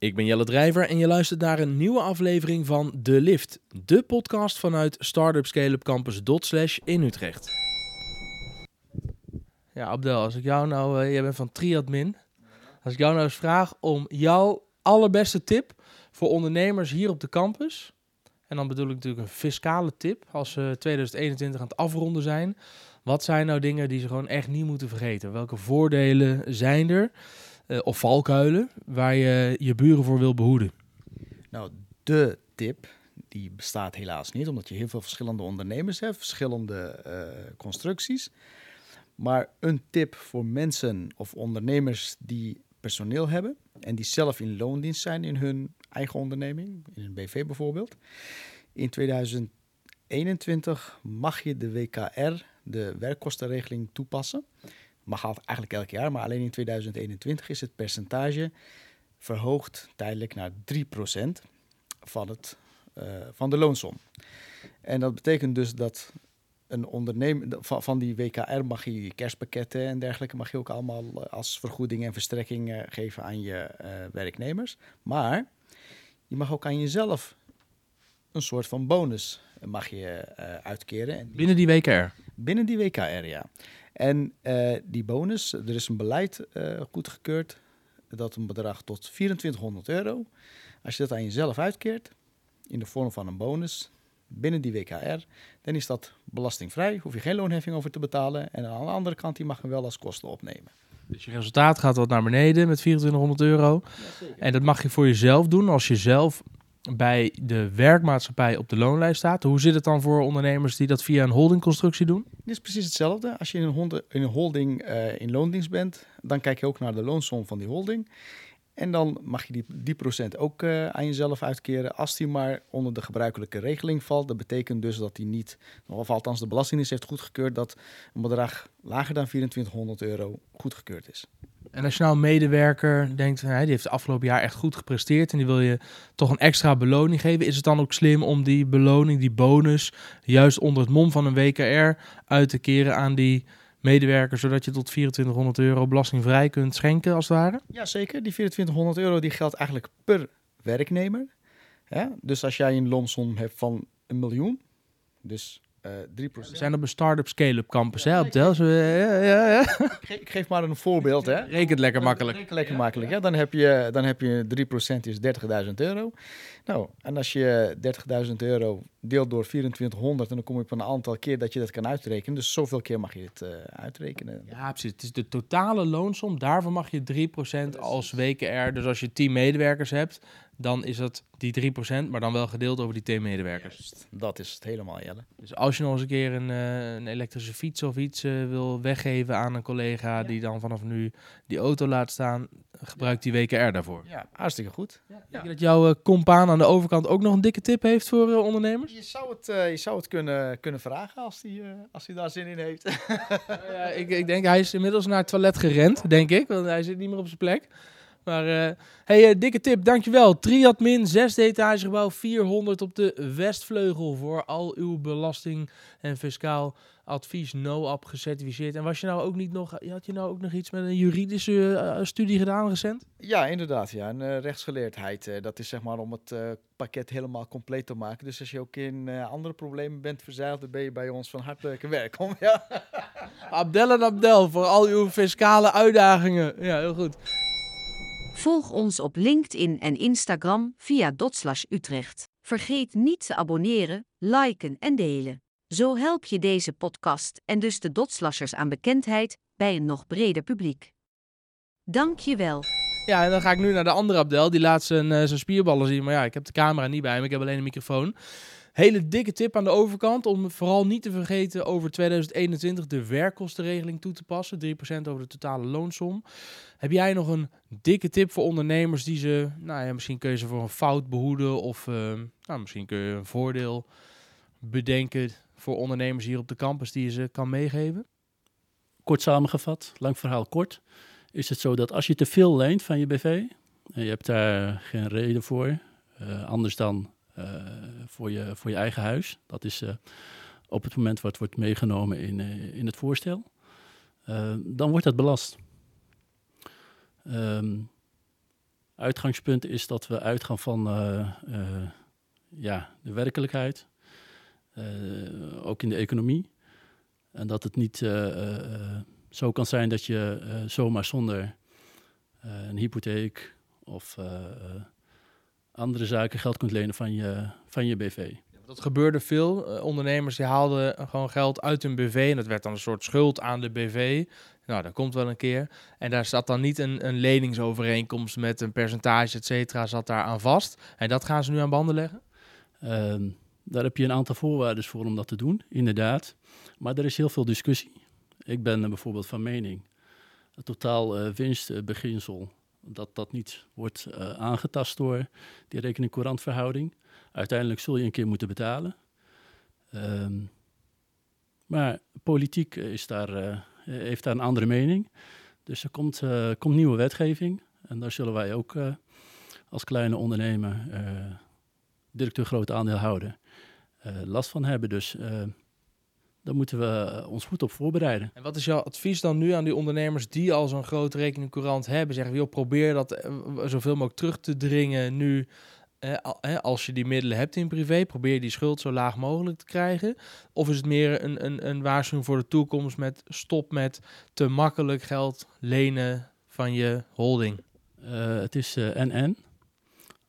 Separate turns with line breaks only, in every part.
Ik ben Jelle Drijver en je luistert naar een nieuwe aflevering van De Lift, de podcast vanuit Startup Scale-up Campus in Utrecht. Ja, Abdel, als ik jou nou, uh, jij bent van Triadmin, als ik jou nou eens vraag om jouw allerbeste tip voor ondernemers hier op de campus, en dan bedoel ik natuurlijk een fiscale tip als ze 2021 aan het afronden zijn. Wat zijn nou dingen die ze gewoon echt niet moeten vergeten? Welke voordelen zijn er? Uh, of valkuilen waar je je buren voor wil behoeden?
Nou, de tip, die bestaat helaas niet, omdat je heel veel verschillende ondernemers hebt, verschillende uh, constructies. Maar een tip voor mensen of ondernemers die personeel hebben en die zelf in loondienst zijn in hun eigen onderneming, in een BV bijvoorbeeld. In 2021 mag je de WKR, de werkkostenregeling, toepassen mag eigenlijk elk jaar, maar alleen in 2021 is het percentage verhoogd tijdelijk naar 3% van, het, uh, van de loonsom. En dat betekent dus dat een ondernemer van, van die WKR mag je kerstpakketten en dergelijke mag je ook allemaal eh, als vergoeding en verstrekking uh, geven aan je uh, werknemers. Maar je mag ook aan jezelf een soort van bonus mag je uitkeren. En
binnen die WKR?
Binnen die WKR, ja. En uh, die bonus, er is een beleid uh, goedgekeurd. Dat een bedrag tot 2400 euro, als je dat aan jezelf uitkeert in de vorm van een bonus binnen die WKR, dan is dat belastingvrij, hoef je geen loonheffing over te betalen. En aan de andere kant die mag je wel als kosten opnemen.
Dus je resultaat gaat wat naar beneden met 2400 euro. Ja, en dat mag je voor jezelf doen als je zelf bij de werkmaatschappij op de loonlijst staat. Hoe zit het dan voor ondernemers die dat via een holdingconstructie doen?
Het is precies hetzelfde. Als je in een, in een holding uh, in loondienst bent, dan kijk je ook naar de loonsom van die holding. En dan mag je die, die procent ook uh, aan jezelf uitkeren als die maar onder de gebruikelijke regeling valt. Dat betekent dus dat die niet, of althans de Belastingdienst heeft goedgekeurd dat een bedrag lager dan 2400 euro goedgekeurd is.
En als je nou een medewerker denkt, hij die heeft het afgelopen jaar echt goed gepresteerd en die wil je toch een extra beloning geven, is het dan ook slim om die beloning, die bonus, juist onder het mom van een WKR uit te keren aan die medewerker, zodat je tot 2400 euro belastingvrij kunt schenken, als het ware?
Jazeker, die 2400 euro die geldt eigenlijk per werknemer. Dus als jij een loonsom hebt van een miljoen, dus 3%.
We zijn op een start-up scale-up campus, hè, op Dels. Ja, ja, ja.
Ik geef maar een voorbeeld, hè.
Rekent lekker makkelijk.
Rekent lekker makkelijk, ja. Dan heb je, dan heb je 3% is 30.000 euro. Nou, en als je 30.000 euro deelt door 2400, en dan kom je op een aantal keer dat je dat kan uitrekenen. Dus zoveel keer mag je het uh, uitrekenen.
Ja, precies. Het is de totale loonsom. Daarvan mag je 3% als WKR. Dus als je 10 medewerkers hebt, dan is dat die 3%, maar dan wel gedeeld over die 10 medewerkers.
Juist, dat is het helemaal, Jelle.
Dus als je nog eens een keer een, uh, een elektrische fiets of iets uh, wil weggeven aan een collega ja. die dan vanaf nu die auto laat staan, gebruik die WKR daarvoor.
Ja, hartstikke goed.
Ja. Denk je dat jouw uh, compaan aan de overkant ook nog een dikke tip heeft voor ondernemers?
Je zou het, je zou het kunnen, kunnen vragen als hij als die daar zin in heeft.
ja, ik, ik denk, hij is inmiddels naar het toilet gerend, denk ik, want hij zit niet meer op zijn plek. Maar uh, hey, uh, dikke tip, dankjewel. Triadmin, zesde etagegebouw, 400 op de Westvleugel voor al uw belasting en fiscaal advies no-app gecertificeerd. En was je nou ook niet nog, had je nou ook nog iets met een juridische uh, studie gedaan recent?
Ja, inderdaad. Ja, een rechtsgeleerdheid. dat is zeg maar om het pakket helemaal compleet te maken. Dus als je ook in andere problemen bent verzeild, dan ben je bij ons van harte welkom. Ja.
Abdel en Abdel voor al uw fiscale uitdagingen. Ja, heel goed.
Volg ons op LinkedIn en Instagram via Dotslash Utrecht. Vergeet niet te abonneren, liken en delen. Zo help je deze podcast en dus de Dotslashers aan bekendheid bij een nog breder publiek. Dank je wel.
Ja, en dan ga ik nu naar de andere Abdel. Die laat zijn, uh, zijn spierballen zien. Maar ja, ik heb de camera niet bij me. Ik heb alleen een microfoon. Hele dikke tip aan de overkant om vooral niet te vergeten over 2021 de werkkostenregeling toe te passen. 3% over de totale loonsom. Heb jij nog een dikke tip voor ondernemers die ze, nou ja, misschien kun je ze voor een fout behoeden of uh, nou, misschien kun je een voordeel bedenken voor ondernemers hier op de campus die je ze kan meegeven?
Kort samengevat, lang verhaal kort, is het zo dat als je te veel leent van je BV en je hebt daar geen reden voor, uh, anders dan voor, je, voor je eigen huis. Dat is uh, op het moment wat wordt meegenomen in, uh, in het voorstel. dan wordt dat belast. Um, Uitgangspunt is dat we uitgaan van eh, eh, ja, de werkelijkheid, eh, ook in de economie. En dat het niet eh, eh, zo kan zijn dat je eh, zomaar zonder eh, een hypotheek of eh, eh, andere zaken geld kunt lenen van je, van je BV.
Dat gebeurde veel. Eh, ondernemers die haalden gewoon geld uit hun BV en dat werd dan een soort schuld aan de BV. Nou, dat komt wel een keer. En daar zat dan niet een, een leningsovereenkomst met een percentage, et cetera, zat daar aan vast. En dat gaan ze nu aan banden leggen?
Ehm, daar heb je een aantal voorwaarden voor om dat te doen, inderdaad. Maar er is heel veel discussie. Ik ben bijvoorbeeld van mening, het totaal eh, winstbeginsel, dat dat niet wordt eh, aangetast door die rekening-courant verhouding. Uiteindelijk zul je een keer moeten betalen. Ehm, maar politiek is daar, eh, heeft daar een andere mening. Dus er komt, eh, komt nieuwe wetgeving. En daar zullen wij ook als kleine ondernemer, directeur groot aandeelhouder, last van hebben. Dus daar moeten we ons goed op voorbereiden.
En wat is jouw advies dan nu aan die ondernemers die al zo'n grote rekeningcourant hebben? Zeggen we, probeer dat eh, zoveel mogelijk terug te dringen nu. eh, al- eh, als je die middelen hebt in privé, probeer die schuld zo laag mogelijk te krijgen. Of is het meer een, een, een waarschuwing voor de toekomst met stop met te makkelijk geld lenen van je holding?
Eh, het is eh, en-en.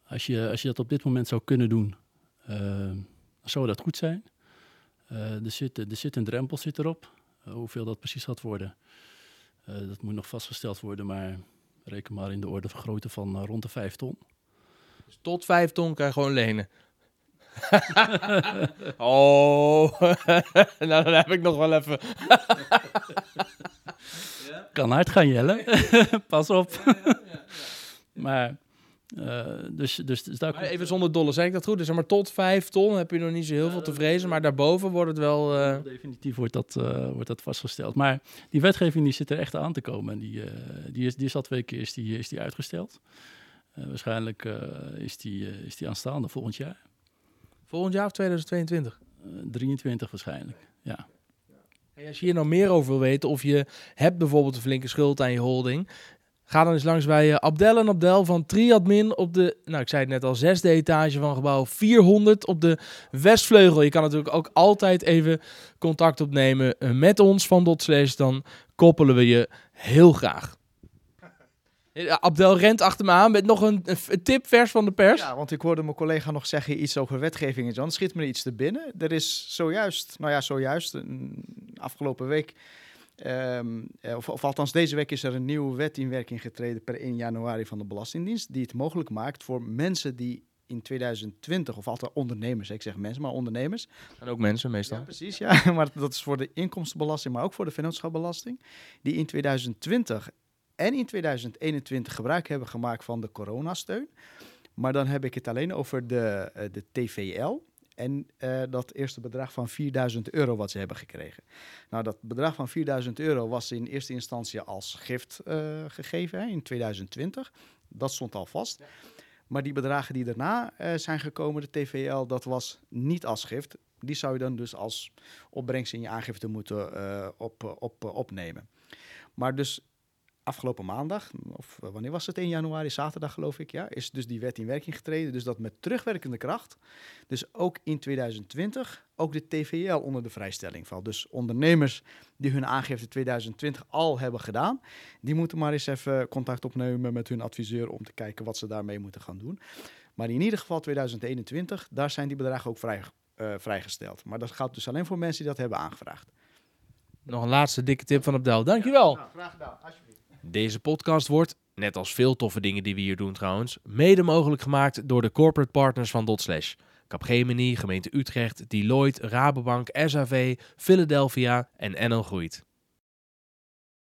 Als je, als je dat op dit moment zou kunnen doen, eh, zou dat goed zijn. Eh, er, zit, er zit een drempel zit erop. Eh, hoeveel dat precies gaat worden, eh, dat moet nog vastgesteld worden. Maar reken maar in de orde van grootte van rond de 5 ton.
Dus tot vijf ton kan je gewoon lenen. oh, nou dan heb ik nog wel even.
Kan hard gaan, Jelle. Pas op. maar, eh, dus, dus, dus daar
Maar even zonder dolle, zeg ik dat goed? Dus maar tot vijf ton heb je nog niet zo heel veel te vrezen, maar daarboven wordt het wel. eh,
Definitief wordt dat, eh, wordt dat vastgesteld. Maar die wetgeving die zit er echt aan te komen. En die, die, is, die is al twee keer is die, is die uitgesteld. Waarschijnlijk is, die, is die aanstaande volgend jaar.
volgend jaar of 2022.
Eh 23 waarschijnlijk, ja.
Hey, als je hier nou meer over wil weten, of je hebt bijvoorbeeld een flinke schuld aan je holding, ga dan eens langs bij eh, Abdel en Abdel van Triadmin op de, nou ik zei het net al, zesde etage van gebouw 400 op de Westvleugel. Je kan natuurlijk ook altijd even contact opnemen eh, met ons van Dotslash, dan koppelen we je heel graag. Eh, Abdel rent achter me aan met nog een, een tip vers van de pers.
Ja, want ik hoorde mijn collega nog zeggen iets over wetgeving en zo. Dan schiet me iets te binnen. Er is zojuist, nou ja, zojuist, afgelopen week, ehm, eh, of, of althans deze week is er een nieuwe wet in werking getreden per 1 januari van de Belastingdienst, die het mogelijk maakt voor mensen die in 2020, of altijd ondernemers, ik zeg mensen, maar ondernemers,
En ook mensen meestal.
ja, precies, ja. Maar dat is voor de inkomstenbelasting, maar ook voor de vennootschapbelasting. Die in 2020 en in 2021 gebruik hebben gemaakt van de coronasteun. Maar dan heb ik het alleen over de, eh, de TVL. En eh, dat eerste bedrag van 4000 euro wat ze hebben gekregen. Nou, dat bedrag van 4000 euro was in eerste instantie als gift eh, gegeven hè, in 2020. Dat stond al vast. Maar die bedragen die daarna eh, zijn gekomen, de TVL, dat was niet als gift. Die zou je dan dus als opbrengst in je aangifte moeten op, op, opnemen. Maar dus afgelopen maandag, of eh, wanneer was het? 1 januari, zaterdag geloof ik, ja, is dus die wet in werking getreden. Dus dat met terugwerkende kracht, dus ook in 2020, ook de TVL onder de vrijstelling valt. Dus ondernemers die hun aangifte 2020 al hebben gedaan, die moeten maar eens even contact opnemen met hun adviseur om te kijken wat ze daarmee moeten gaan doen. Maar in ieder geval 2021, daar zijn die bedragen ook vrij, eh, vrijgesteld. Maar dat gaat dus alleen voor mensen die dat hebben aangevraagd.
Nog een laatste dikke tip van Abdel. Dankjewel.
Nou, graag gedaan, alsjeblieft.
Deze podcast wordt, net als veel toffe dingen die we hier doen trouwens, mede mogelijk gemaakt door de corporate partners van Dotslash. Capgemini, gemeente Utrecht, Deloitte, Rabobank, SAV, Philadelphia en NL Groeit.